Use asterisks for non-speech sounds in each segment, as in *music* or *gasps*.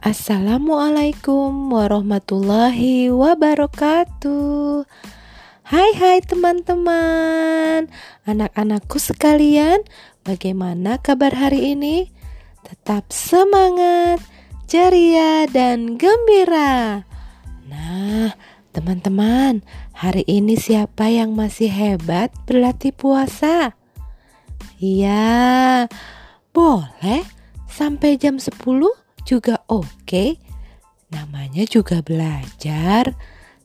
Assalamualaikum warahmatullahi wabarakatuh. Hai hai teman-teman, anak-anakku sekalian, bagaimana kabar hari ini? Tetap semangat, ceria dan gembira. Nah, teman-teman, hari ini siapa yang masih hebat berlatih puasa? Iya, boleh sampai jam 10 juga oke. Namanya juga belajar.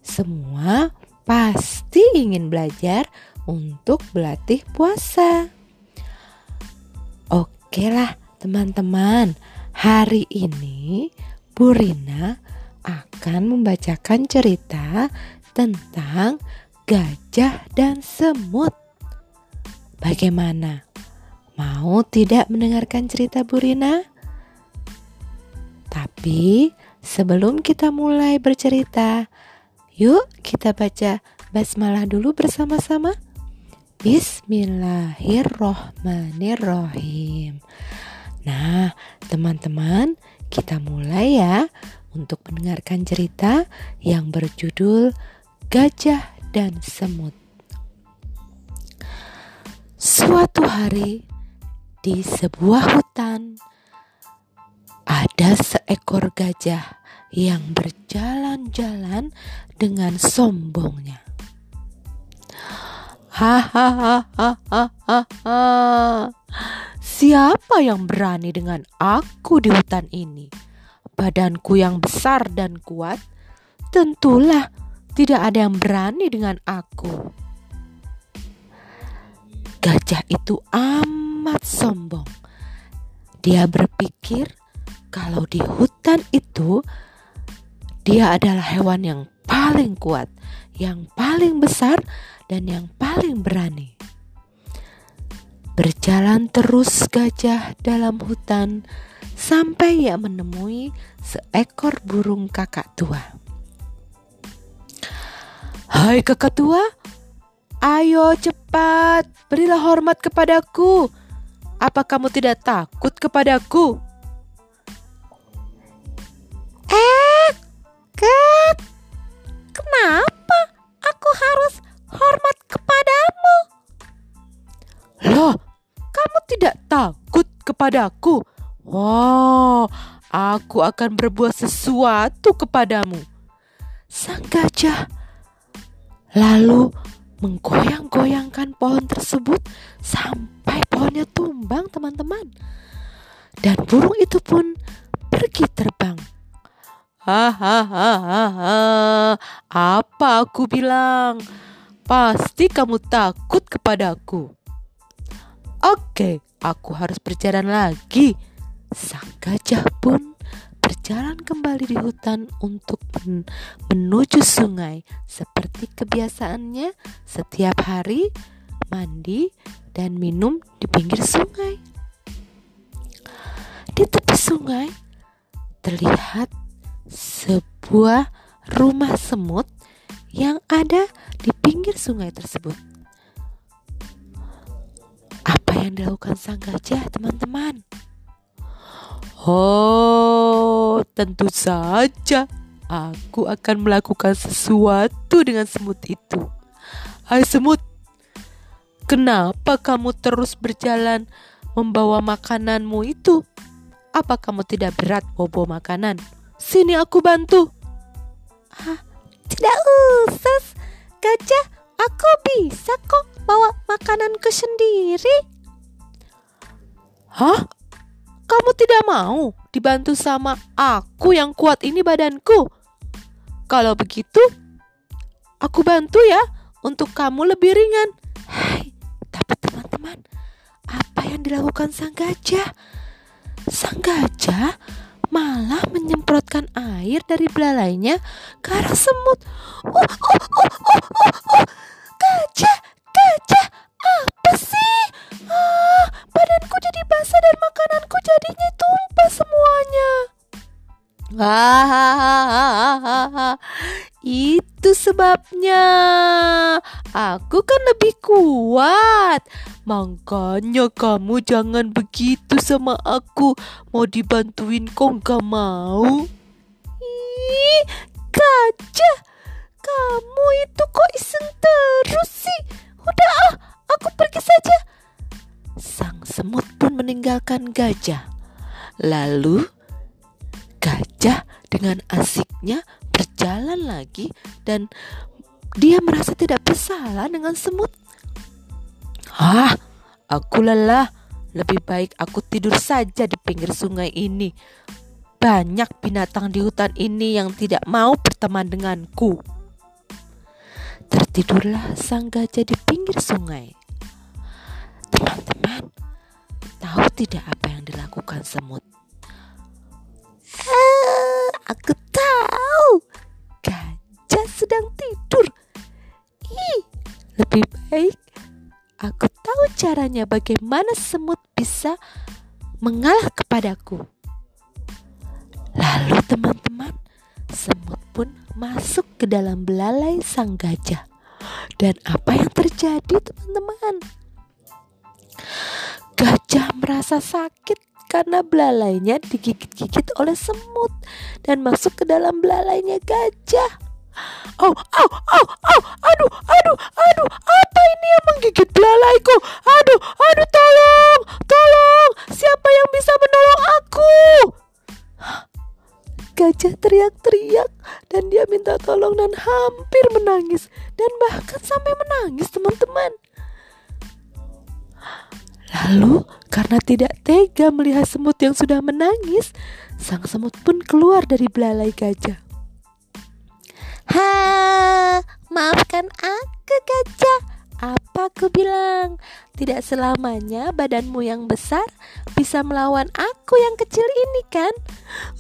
Semua pasti ingin belajar untuk berlatih puasa. Oke lah teman-teman, hari ini Bu Rina akan membacakan cerita tentang gajah dan semut. Bagaimana? Mau tidak mendengarkan cerita Bu Rina? Tapi sebelum kita mulai bercerita, yuk kita baca basmalah dulu bersama-sama. Bismillahirrohmanirrohim. Nah, teman-teman, kita mulai ya untuk mendengarkan cerita yang berjudul Gajah dan Semut. Suatu hari di sebuah hutan, ada seekor gajah yang berjalan-jalan dengan sombongnya. Hahaha, siapa yang berani dengan aku di hutan ini? Badanku yang besar dan kuat, tentulah tidak ada yang berani dengan aku. Gajah itu amat sombong. Dia berpikir kalau di hutan itu dia adalah hewan yang paling kuat, yang paling besar, dan yang paling berani. Berjalan terus gajah dalam hutan sampai ia menemui seekor burung kakak tua. Hai kakak tua, ayo cepat, berilah hormat kepadaku. Apa kamu tidak takut kepadaku? Eh, Kat, kenapa aku harus hormat kepadamu? Loh, kamu tidak takut kepadaku? Wow, aku akan berbuat sesuatu kepadamu. Sang gajah lalu menggoyang-goyangkan pohon tersebut sampai pohonnya tumbang, teman-teman. Dan burung itu pun pergi terbang. Hahaha, apa aku bilang? Pasti kamu takut kepadaku. Oke, aku harus berjalan lagi. Sang gajah pun berjalan kembali di hutan untuk men menuju sungai seperti kebiasaannya setiap hari mandi dan minum di pinggir sungai. Di tepi sungai terlihat sebuah rumah semut yang ada di pinggir sungai tersebut. Apa yang dilakukan sang gajah, teman-teman? Oh, tentu saja aku akan melakukan sesuatu dengan semut itu. Hai semut, kenapa kamu terus berjalan membawa makananmu itu? Apa kamu tidak berat bawa makanan? Sini aku bantu. Ah, tidak usah, gajah. Aku bisa kok bawa makananku sendiri. Hah? Kamu tidak mau dibantu sama aku yang kuat ini badanku? Kalau begitu, aku bantu ya untuk kamu lebih ringan. Hai, tapi teman-teman, apa yang dilakukan sang gajah? Sang gajah malah menyemprotkan air dari belalainya ke arah semut. Oh, oh, oh, oh, oh, oh. Gajah, gajah, apa sih? Ah, badanku jadi basah dan makananku jadinya tumpah semuanya. *laughs* Itu sebabnya. Aku kan lebih kuat. Makanya kamu jangan begitu sama aku. Mau dibantuin kok gak mau? Ih, gajah. Kamu itu kok iseng terus sih? Udah ah, aku pergi saja. Sang semut pun meninggalkan gajah. Lalu gajah dengan asiknya berjalan lagi dan dia merasa tidak bersalah dengan semut. Ah, aku lelah. Lebih baik aku tidur saja di pinggir sungai ini. Banyak binatang di hutan ini yang tidak mau berteman denganku. Tertidurlah sang gajah di pinggir sungai. Teman-teman, tahu tidak apa yang dilakukan semut? Ah, aku tahu. Gajah sedang tidur. Ih, lebih baik aku tahu caranya bagaimana semut bisa mengalah kepadaku. Lalu teman-teman, semut pun masuk ke dalam belalai sang gajah. Dan apa yang terjadi teman-teman? Gajah merasa sakit karena belalainya digigit-gigit oleh semut dan masuk ke dalam belalainya gajah. Oh, oh, oh, oh, aduh, tega melihat semut yang sudah menangis, sang semut pun keluar dari belalai gajah. Ha, maafkan aku gajah. Apa aku bilang? Tidak selamanya badanmu yang besar bisa melawan aku yang kecil ini kan?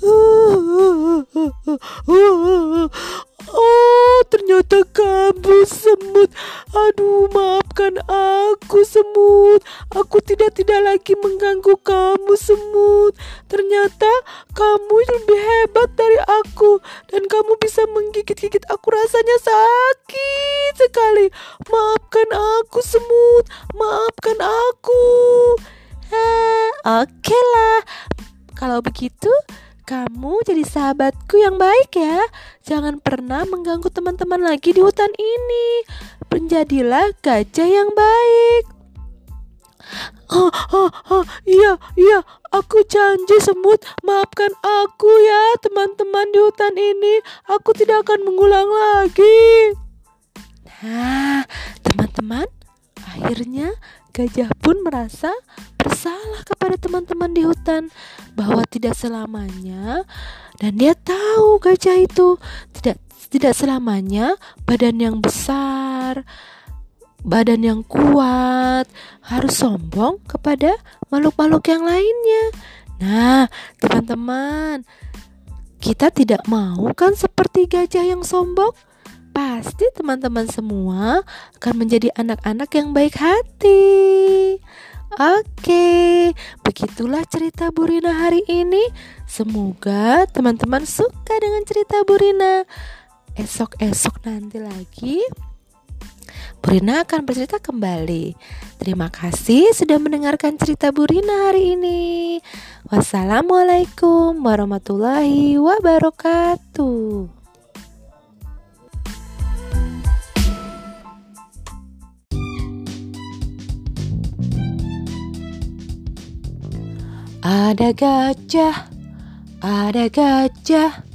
*laughs* Oh, ternyata kamu semut. Aduh, maafkan aku semut. Aku tidak tidak lagi mengganggu kamu semut. Ternyata kamu lebih hebat dari aku dan kamu bisa menggigit-gigit aku rasanya sakit sekali. Maafkan aku semut. Maafkan aku. Eh, oke okay lah. Kalau begitu, kamu jadi sahabatku yang baik ya. Jangan pernah mengganggu teman-teman lagi di hutan ini. Menjadilah gajah yang baik. Oh, oh, oh, iya, iya, aku janji semut, maafkan aku ya teman-teman di hutan ini. Aku tidak akan mengulang lagi. Nah, teman-teman, akhirnya gajah pun merasa bersalah kepada teman-teman di hutan bahwa tidak selamanya dan dia tahu gajah itu tidak tidak selamanya badan yang besar badan yang kuat harus sombong kepada makhluk-makhluk yang lainnya. Nah, teman-teman, kita tidak mau kan seperti gajah yang sombong? Pasti teman-teman semua akan menjadi anak-anak yang baik hati. Oke, begitulah cerita Burina hari ini. Semoga teman-teman suka dengan cerita Burina. Esok-esok nanti lagi Burina akan bercerita kembali. Terima kasih sudah mendengarkan cerita Burina hari ini. Wassalamualaikum warahmatullahi wabarakatuh. Ada gajah, ada gajah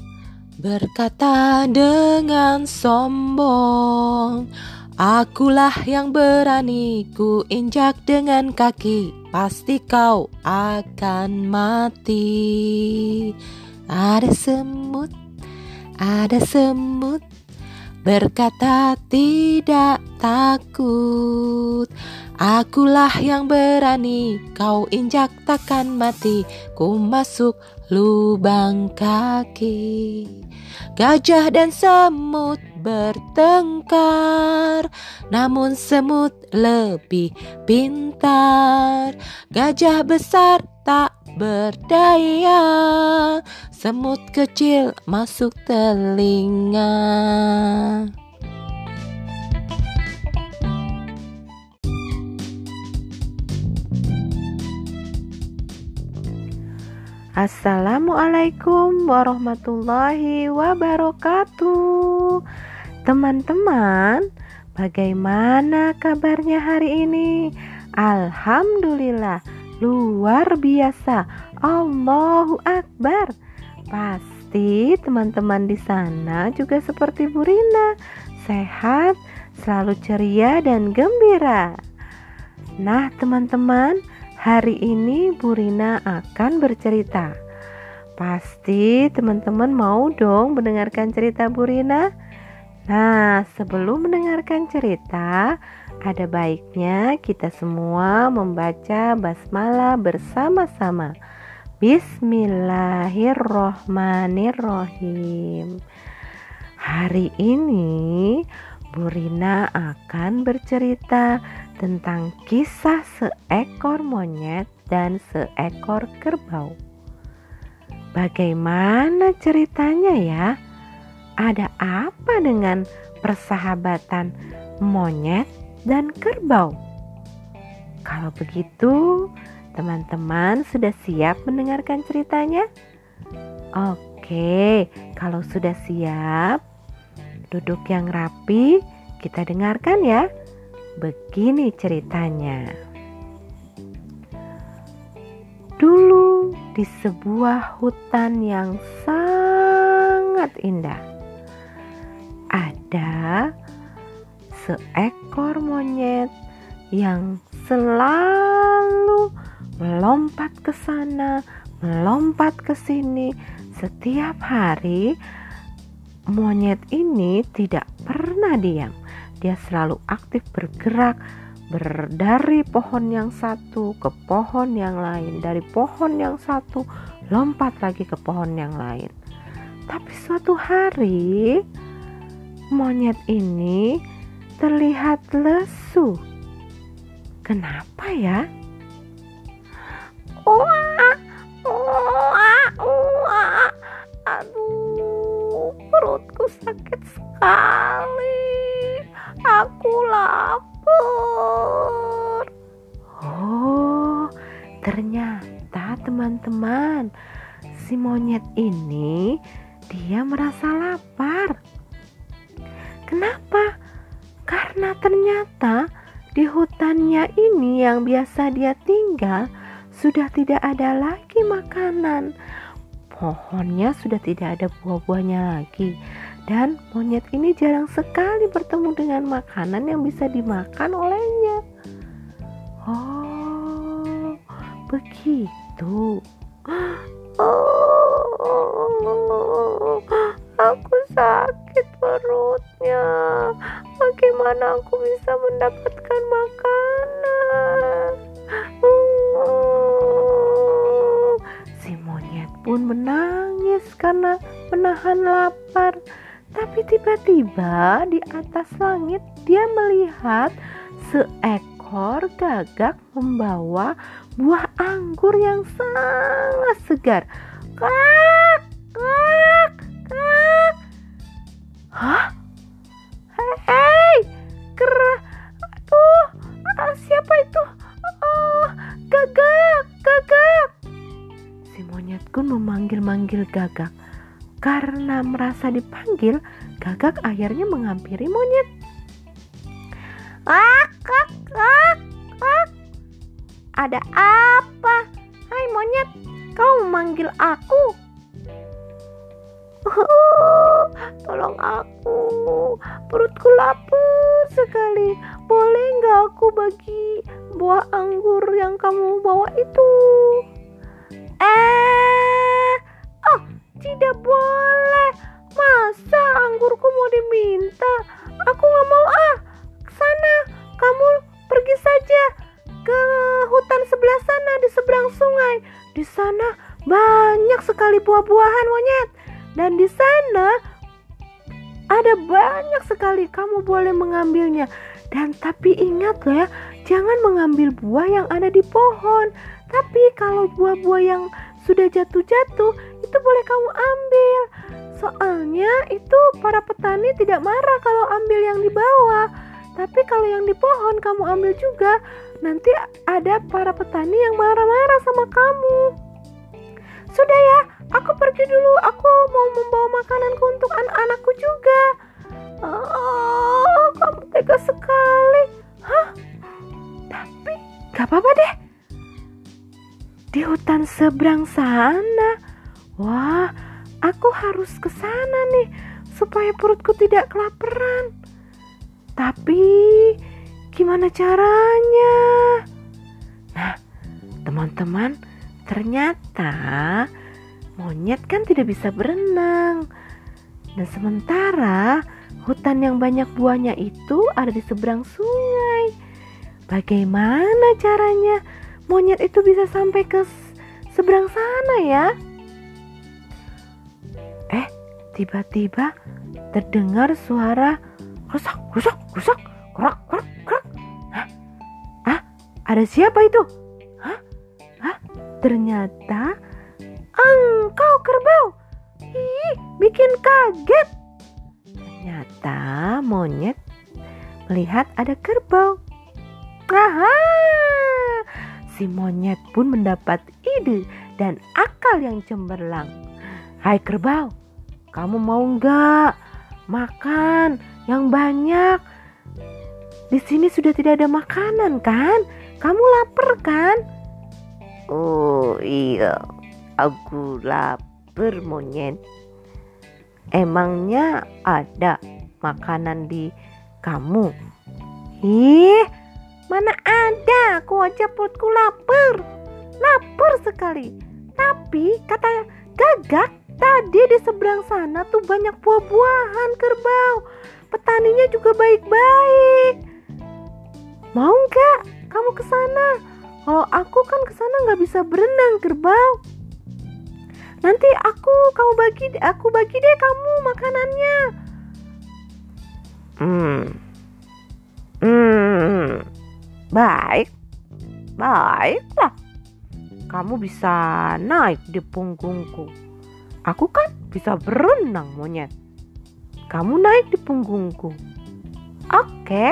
berkata dengan sombong. Akulah yang berani ku injak dengan kaki, pasti kau akan mati. Ada semut, ada semut berkata tidak takut. Akulah yang berani, kau injak takkan mati, ku masuk lubang kaki. Gajah dan semut bertengkar, namun semut lebih pintar. Gajah besar tak berdaya. Semut kecil masuk telinga. Assalamualaikum warahmatullahi wabarakatuh. Teman-teman, bagaimana kabarnya hari ini? Alhamdulillah, luar biasa. Allahu Akbar. Pasti teman-teman di sana juga seperti Bu Rina, sehat, selalu ceria dan gembira. Nah, teman-teman, Hari ini Bu Rina akan bercerita. Pasti teman-teman mau dong mendengarkan cerita Bu Rina? Nah, sebelum mendengarkan cerita, ada baiknya kita semua membaca basmalah bersama-sama. Bismillahirrohmanirrohim. Hari ini Bu Rina akan bercerita tentang kisah seekor monyet dan seekor kerbau. Bagaimana ceritanya ya? Ada apa dengan persahabatan monyet dan kerbau? Kalau begitu, teman-teman sudah siap mendengarkan ceritanya? Oke, kalau sudah siap, duduk yang rapi, kita dengarkan ya. Begini ceritanya. Dulu di sebuah hutan yang sangat indah, ada seekor monyet yang selalu melompat ke sana, melompat ke sini setiap hari. Monyet ini tidak pernah diam dia selalu aktif bergerak ber dari pohon yang satu ke pohon yang lain, dari pohon yang satu lompat lagi ke pohon yang lain. Tapi suatu hari monyet ini terlihat lesu. Kenapa ya? Oh, oh, oh, aduh, perutku sakit sekali aku lapar. Oh, ternyata teman-teman, si monyet ini dia merasa lapar. Kenapa? Karena ternyata di hutannya ini yang biasa dia tinggal sudah tidak ada lagi makanan. Pohonnya sudah tidak ada buah-buahnya lagi dan monyet ini jarang sekali bertemu dengan makanan yang bisa dimakan olehnya. Oh, begitu. *gasps* Oh, aku sakit perutnya. Bagaimana aku bisa mendapatkan makanan? Si monyet pun menangis karena menahan lapar. Tapi tiba-tiba di atas langit dia melihat seekor gagak membawa buah anggur yang sangat segar. Kak, kak, kak. Hah? Hei, ker, aduh, ah, siapa itu? Oh, gagak, gagak. Si monyet pun memanggil-manggil gagak. Karena merasa dipanggil, gagak akhirnya menghampiri monyet. Ak, ak, ak, ak. Ada apa? Hai monyet, kau memanggil aku? *laughs* Tolong aku, perutku lapar sekali. Boleh nggak aku bagi buah anggur yang kamu bawa itu? Eh, oh tidak boleh. Masa anggurku mau diminta? Aku nggak mau ah. Sana, kamu pergi saja ke hutan sebelah sana di seberang sungai. Di sana banyak sekali buah-buahan monyet. Dan di sana ada banyak sekali kamu boleh mengambilnya. Dan tapi ingat ya, jangan mengambil buah yang ada di pohon. Tapi kalau buah-buah yang sudah jatuh-jatuh, itu boleh kamu ambil. Soalnya itu para petani tidak marah kalau ambil yang di bawah. Tapi kalau yang di pohon kamu ambil juga, nanti ada para petani yang marah-marah sama kamu. sudah ya, pergi dulu. Aku mau membawa makananku untuk anak-anakku juga. Oh, kamu tega sekali. Hah? Tapi gak apa-apa deh. Di hutan seberang sana. Wah, aku harus ke sana nih supaya perutku tidak kelaparan. Tapi gimana caranya? Nah, teman-teman, ternyata monyet kan tidak bisa berenang. Dan sementara hutan yang banyak buahnya itu ada di seberang sungai. Bagaimana caranya monyet itu bisa sampai ke seberang sana ya? Eh, tiba-tiba terdengar suara rusak, rusak, rusak, kerak, kerak, kerak. Hah? Ah, ada siapa itu? Hah? Hah? Ternyata engkau kerbau. Ih, bikin kaget. Ternyata monyet melihat ada kerbau. Aha! Si monyet pun mendapat ide dan akal yang cemerlang. Hai kerbau, kamu mau nggak makan yang banyak? Di sini sudah tidak ada makanan kan? Kamu lapar kan? Oh iya, aku lapar monyet. Emangnya ada makanan di kamu? Ih, mana ada? Aku aja perutku lapar. Lapar sekali. Tapi kata gagak tadi di seberang sana tuh banyak buah-buahan kerbau. Petaninya juga baik-baik. Mau nggak kamu ke sana? Kalau aku kan ke sana nggak bisa berenang kerbau. Nanti aku kamu bagi aku bagi deh kamu makanannya. Hmm. Hmm. Baik. Baiklah. Kamu bisa naik di punggungku. Aku kan bisa berenang monyet. Kamu naik di punggungku. Oke.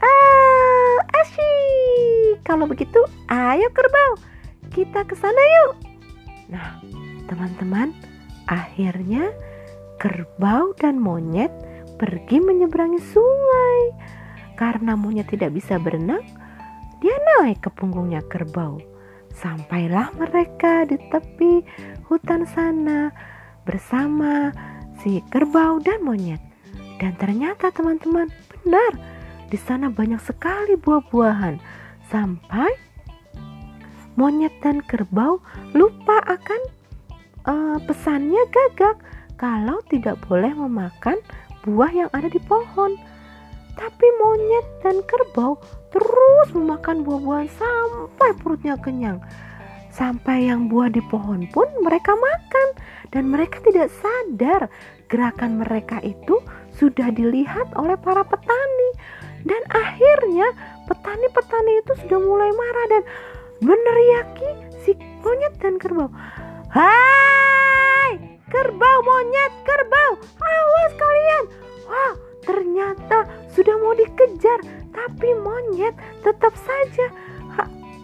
Ah, asyik. Kalau begitu, ayo kerbau. Kita ke sana yuk. Nah, teman-teman, akhirnya kerbau dan monyet pergi menyeberangi sungai. Karena monyet tidak bisa berenang, dia naik ke punggungnya kerbau. Sampailah mereka di tepi hutan sana bersama si kerbau dan monyet. Dan ternyata teman-teman, benar di sana banyak sekali buah-buahan. Sampai monyet dan kerbau lupa akan uh, pesannya gagak kalau tidak boleh memakan buah yang ada di pohon. Tapi monyet dan kerbau terus memakan buah-buahan sampai perutnya kenyang. Sampai yang buah di pohon pun mereka makan dan mereka tidak sadar gerakan mereka itu sudah dilihat oleh para petani. Dan akhirnya petani-petani itu sudah mulai marah dan meneriaki si monyet dan kerbau. Hai, kerbau monyet, kerbau, awas kalian. Wah, ternyata sudah mau dikejar, tapi monyet tetap saja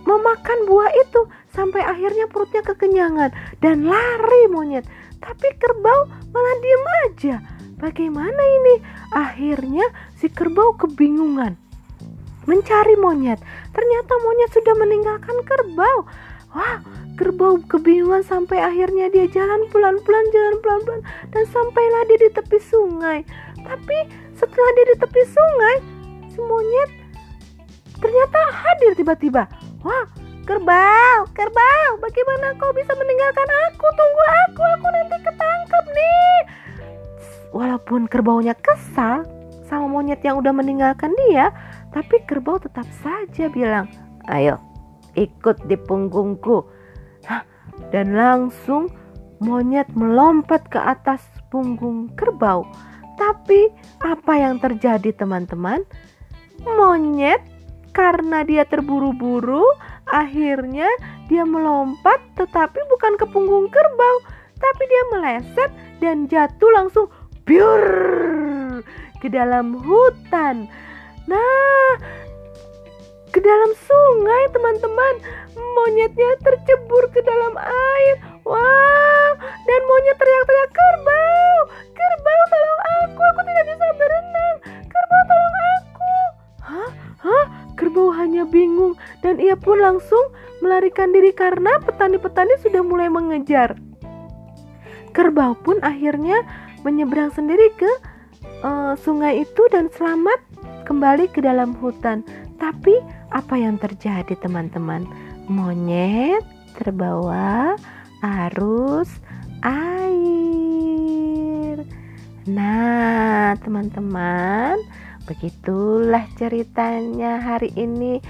memakan buah itu sampai akhirnya perutnya kekenyangan dan lari monyet. Tapi kerbau malah diem aja. Bagaimana ini? Akhirnya si kerbau kebingungan mencari monyet. Ternyata monyet sudah meninggalkan kerbau. Wah, kerbau kebingungan sampai akhirnya dia jalan pelan-pelan, jalan pelan-pelan dan sampailah dia di tepi sungai. Tapi setelah dia di tepi sungai, si monyet ternyata hadir tiba-tiba. Wah, kerbau, kerbau, bagaimana kau bisa meninggalkan aku? Tunggu aku, aku nanti ketangkep nih. Walaupun kerbaunya kesal sama monyet yang udah meninggalkan dia, tapi kerbau tetap saja bilang, ayo ikut di punggungku. Hah, dan langsung monyet melompat ke atas punggung kerbau. Tapi apa yang terjadi teman-teman? Monyet karena dia terburu-buru, akhirnya dia melompat tetapi bukan ke punggung kerbau, tapi dia meleset dan jatuh langsung biur ke dalam hutan. Nah, ke dalam sungai, teman-teman. Monyetnya tercebur ke dalam air. Wow, dan monyet teriak-teriak, "Kerbau! Kerbau, tolong aku! Aku tidak bisa berenang! Kerbau, tolong aku!" Hah? Hah? Kerbau hanya bingung dan ia pun langsung melarikan diri karena petani-petani sudah mulai mengejar. Kerbau pun akhirnya menyeberang sendiri ke uh, sungai itu dan selamat kembali ke dalam hutan. Tapi apa yang terjadi teman-teman? Monyet terbawa arus air. Nah, teman-teman, begitulah ceritanya hari ini.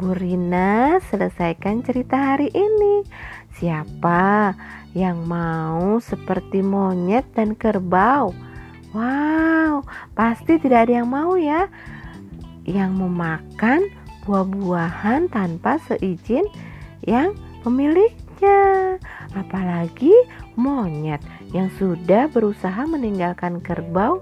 Bu Rina selesaikan cerita hari ini. Siapa yang mau seperti monyet dan kerbau? Wow, pasti tidak ada yang mau ya yang memakan buah-buahan tanpa seizin yang pemiliknya. Apalagi monyet yang sudah berusaha meninggalkan kerbau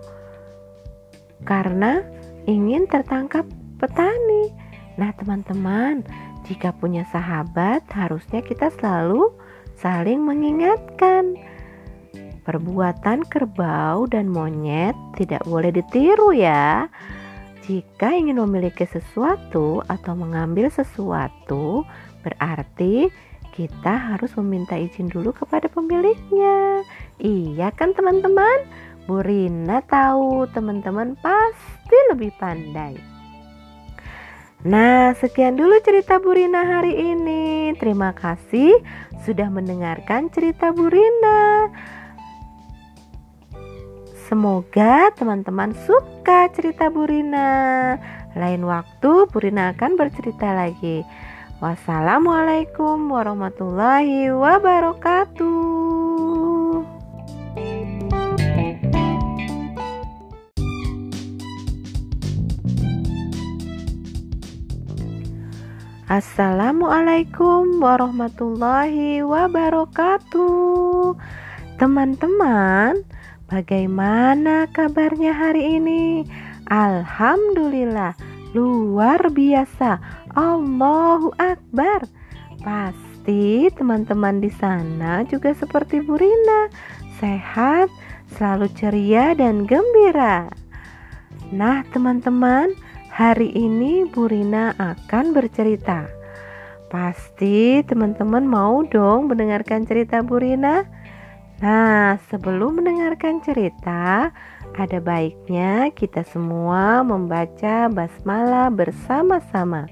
karena ingin tertangkap petani. Nah, teman-teman, jika punya sahabat, harusnya kita selalu saling mengingatkan. Perbuatan kerbau dan monyet tidak boleh ditiru, ya. Jika ingin memiliki sesuatu atau mengambil sesuatu, berarti kita harus meminta izin dulu kepada pemiliknya. Iya kan teman-teman? Bu Rina tahu teman-teman pasti lebih pandai. Nah, sekian dulu cerita Bu Rina hari ini. Terima kasih sudah mendengarkan cerita Bu Rina. Semoga teman-teman suka cerita Burina. Lain waktu Burina akan bercerita lagi. Wassalamualaikum warahmatullahi wabarakatuh. Assalamualaikum warahmatullahi wabarakatuh. Teman-teman, Bagaimana kabarnya hari ini? Alhamdulillah, luar biasa. Allahu Akbar. Pasti teman-teman di sana juga seperti Burina, sehat, selalu ceria dan gembira. Nah, teman-teman, hari ini Burina akan bercerita. Pasti teman-teman mau dong mendengarkan cerita Burina. Nah, sebelum mendengarkan cerita, ada baiknya kita semua membaca basmalah bersama-sama.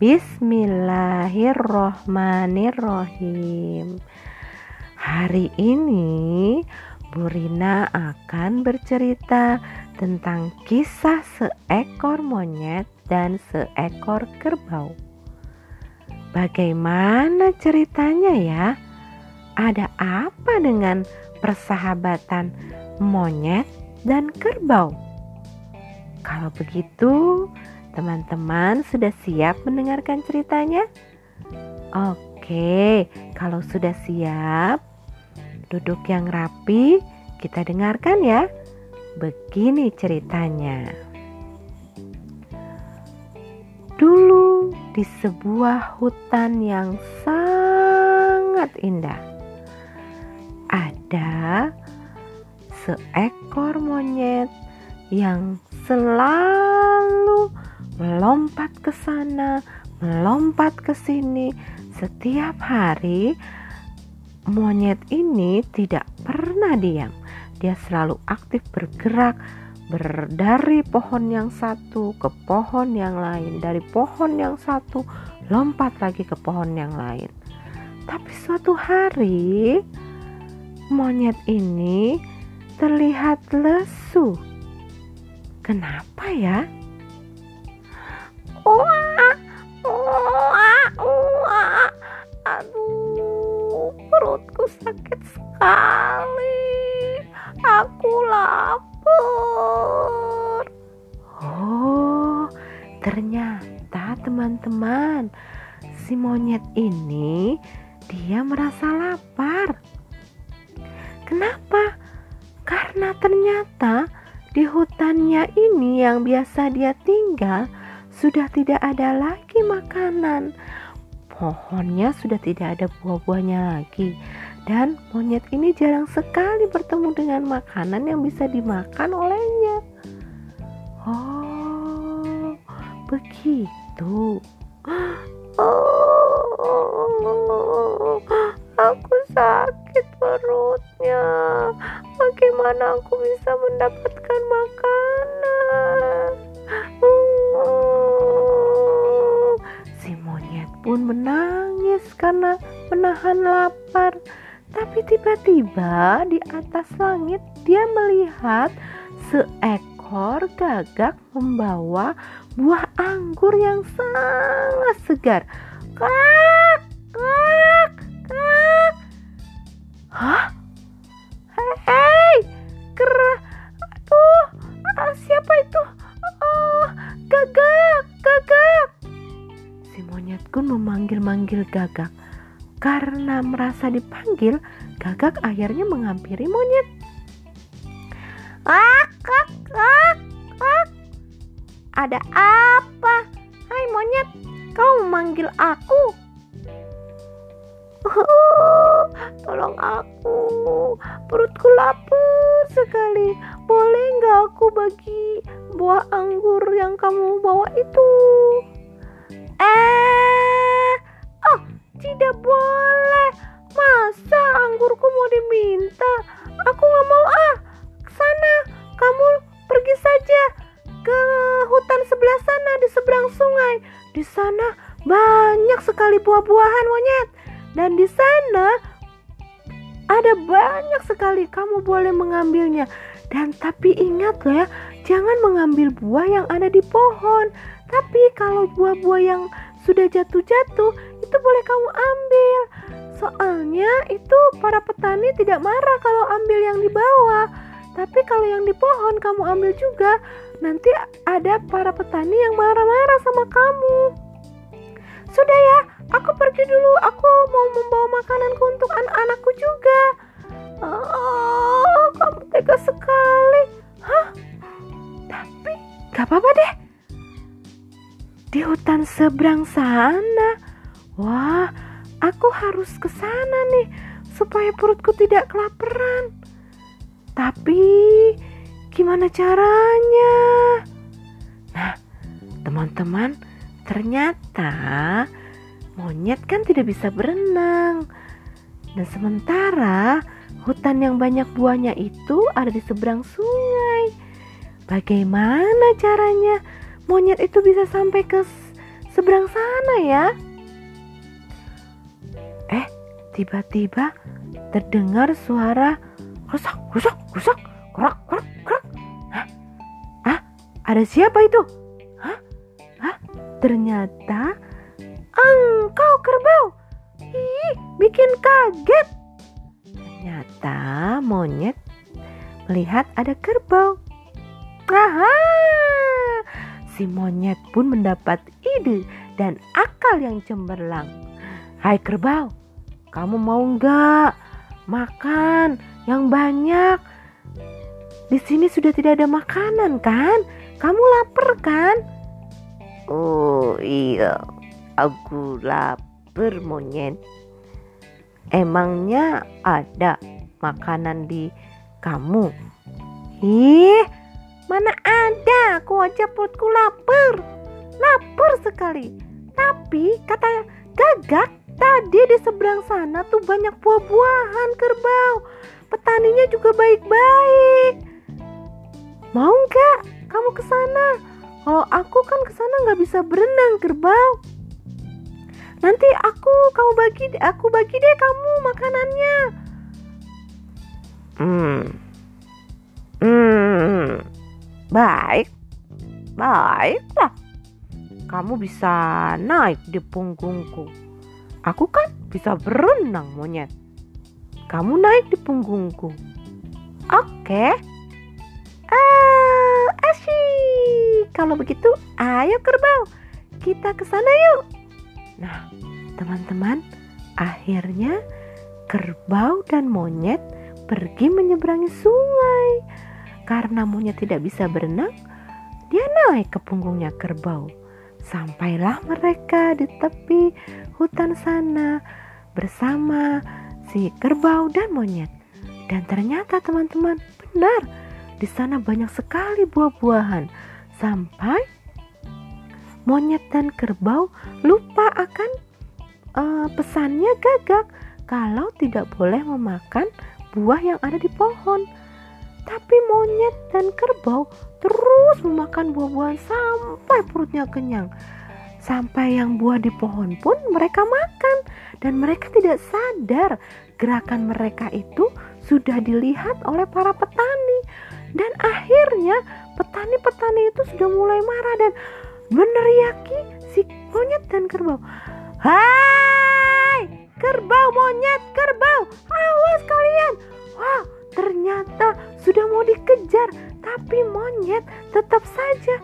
Bismillahirrohmanirrohim. Hari ini Burina akan bercerita tentang kisah seekor monyet dan seekor kerbau. Bagaimana ceritanya ya? Ada apa dengan persahabatan monyet dan kerbau? Kalau begitu, teman-teman sudah siap mendengarkan ceritanya? Oke, kalau sudah siap, duduk yang rapi, kita dengarkan ya. Begini ceritanya. Dulu di sebuah hutan yang sangat indah ada seekor monyet yang selalu melompat ke sana, melompat ke sini. Setiap hari, monyet ini tidak pernah diam. Dia selalu aktif bergerak dari pohon yang satu ke pohon yang lain, dari pohon yang satu lompat lagi ke pohon yang lain. Tapi suatu hari, monyet ini terlihat lesu. Kenapa ya? Wah, wah, wah. Aduh, perutku sakit sekali. Aku lapar. Oh, ternyata teman-teman, si monyet ini dia merasa lapar. Kenapa? Karena ternyata di hutannya ini yang biasa dia tinggal sudah tidak ada lagi makanan. Pohonnya sudah tidak ada buah-buahnya lagi. Dan monyet ini jarang sekali bertemu dengan makanan yang bisa dimakan olehnya. Oh, begitu. *gasps* Oh, aku sakit perutnya. Bagaimana aku bisa mendapatkan makanan? Si monyet pun menangis karena menahan lapar. Tapi tiba-tiba di atas langit dia melihat seekor gagak membawa buah anggur yang sangat segar. Kak, kak, kak. Hah? Hei, kerah. Aduh, ah, siapa itu? Oh, gagak, gagak. Si monyet pun memanggil-manggil gagak. Karena merasa dipanggil, gagak akhirnya menghampiri monyet. Ah, kak. Ada apa? Hai monyet, kau memanggil aku? Ingat ya, jangan mengambil buah yang ada di pohon. Tapi kalau buah-buah yang sudah jatuh-jatuh, itu boleh kamu ambil. Soalnya itu para petani tidak marah kalau ambil yang di bawah. Tapi kalau yang di pohon kamu ambil juga, nanti ada para petani yang marah-marah sama kamu. Sudah ya, aku pergi dulu. Aku mau membawa makananku untuk anak-anakku juga. Oh, kamu tega sekali. Hah? Tapi gak apa-apa deh. Di hutan seberang sana. Wah, aku harus ke sana nih supaya perutku tidak kelaparan. Tapi gimana caranya? Nah, teman-teman, ternyata monyet kan tidak bisa berenang. Dan sementara hutan yang banyak buahnya itu ada di seberang sungai. Bagaimana caranya monyet itu bisa sampai ke seberang sana ya? Eh, tiba-tiba terdengar suara rusak, rusak, rusak, kerak, kerak, kerak. Hah? Hah? Ada siapa itu? Hah? Hah? Ternyata engkau kerbau. Ih, bikin kaget. Ternyata monyet melihat ada kerbau. Aha! Si monyet pun mendapat ide dan akal yang cemerlang. Hai kerbau, kamu mau nggak makan yang banyak? Di sini sudah tidak ada makanan kan? Kamu lapar kan? Oh iya, aku lapar monyet. Emangnya ada makanan di kamu? Ih, mana ada? Aku aja perutku lapar. Lapar sekali. Tapi kata gagak tadi di seberang sana tuh banyak buah-buahan kerbau. Petaninya juga baik-baik. Mau nggak kamu ke sana? Kalau aku kan ke sana nggak bisa berenang kerbau. Nanti aku kamu bagi aku bagi deh kamu makanannya. Hmm. Hmm. Baik. Baiklah. Kamu bisa naik di punggungku. Aku kan bisa berenang monyet. Kamu naik di punggungku. Oke. Ah, asyik. Kalau begitu, ayo kerbau. Kita ke sana yuk. Nah, teman-teman, akhirnya kerbau dan monyet pergi menyeberangi sungai. Karena monyet tidak bisa berenang, dia naik ke punggungnya kerbau. Sampailah mereka di tepi hutan sana bersama si kerbau dan monyet. Dan ternyata teman-teman benar di sana banyak sekali buah-buahan sampai monyet dan kerbau lupa akan uh, pesannya gagak kalau tidak boleh memakan buah yang ada di pohon. Tapi monyet dan kerbau terus memakan buah-buahan sampai perutnya kenyang. Sampai yang buah di pohon pun mereka makan dan mereka tidak sadar gerakan mereka itu sudah dilihat oleh para petani. Dan akhirnya petani-petani itu sudah mulai marah dan meneriaki si monyet dan kerbau. Hai, kerbau monyet, kerbau, awas kalian. Wah, ternyata sudah mau dikejar, tapi monyet tetap saja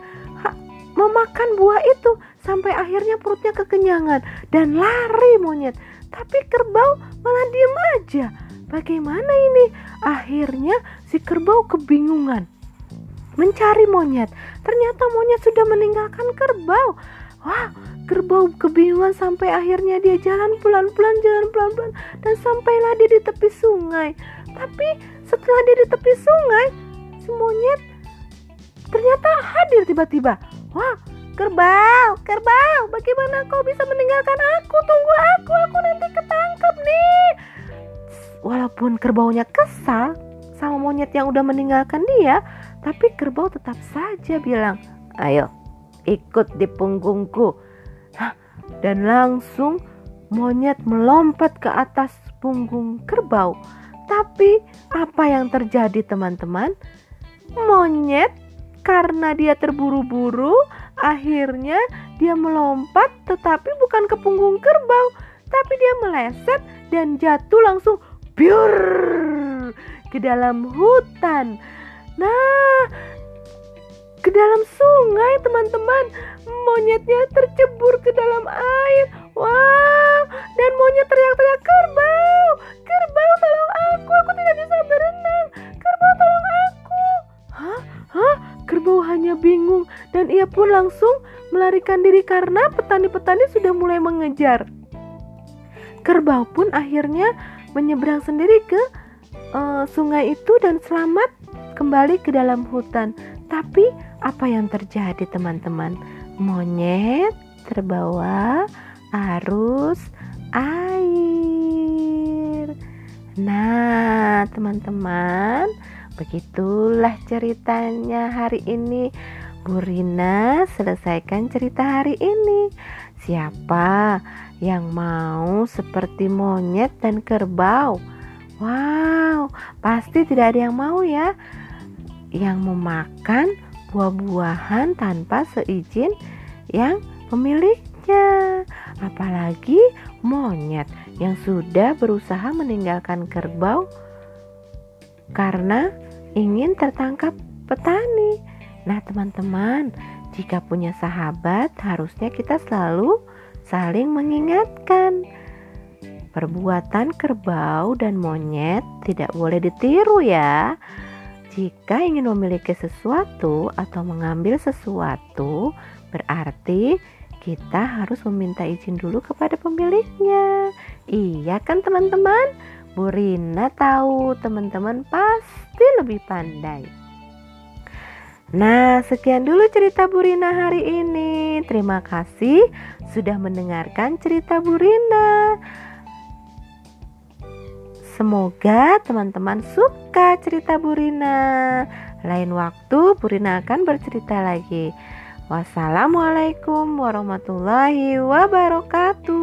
memakan buah itu sampai akhirnya perutnya kekenyangan dan lari monyet. Tapi kerbau malah diem aja. Bagaimana ini? Akhirnya si kerbau kebingungan mencari monyet. Ternyata monyet sudah meninggalkan kerbau. Wah, kerbau kebingungan sampai akhirnya dia jalan pelan-pelan, jalan pelan-pelan dan sampailah dia di tepi sungai. Tapi setelah dia di tepi sungai, si monyet ternyata hadir tiba-tiba. Wah, kerbau, kerbau, bagaimana kau bisa meninggalkan aku? Tunggu aku, aku nanti ketangkep nih. Walaupun kerbaunya kesal sama monyet yang udah meninggalkan dia, tapi kerbau tetap saja bilang, "Ayo, ikut di punggungku." Hah, dan langsung monyet melompat ke atas punggung kerbau. Tapi apa yang terjadi, teman-teman? Monyet karena dia terburu-buru, akhirnya dia melompat tetapi bukan ke punggung kerbau, tapi dia meleset dan jatuh langsung biur ke dalam hutan. Nah, ke dalam sungai teman-teman. Monyetnya tercebur ke dalam air. Wow dan monyet teriak-teriak kerbau! Kerbau tolong aku aku tidak bisa berenang. Kerbau tolong aku. Hah? Hah? Kerbau hanya bingung dan ia pun langsung melarikan diri karena petani-petani sudah mulai mengejar. Kerbau pun akhirnya menyeberang sendiri ke uh, sungai itu dan selamat kembali ke dalam hutan. Tapi apa yang terjadi teman-teman? Monyet terbawa arus air. Nah, teman-teman, begitulah ceritanya hari ini. Bu Rina selesaikan cerita hari ini. Siapa yang mau seperti monyet dan kerbau? Wow, pasti tidak ada yang mau ya yang memakan buah-buahan tanpa seizin yang pemiliknya. Apalagi monyet yang sudah berusaha meninggalkan kerbau karena ingin tertangkap petani. Nah, teman-teman, jika punya sahabat, harusnya kita selalu saling mengingatkan. Perbuatan kerbau dan monyet tidak boleh ditiru, ya. Jika ingin memiliki sesuatu atau mengambil sesuatu, berarti kita harus meminta izin dulu kepada pemiliknya. Iya kan teman-teman? Bu Rina tahu teman-teman pasti lebih pandai. Nah, sekian dulu cerita Bu Rina hari ini. Terima kasih sudah mendengarkan cerita Bu Rina. Semoga teman-teman suka cerita Burina. Lain waktu Burina akan bercerita lagi. Wassalamualaikum warahmatullahi wabarakatuh.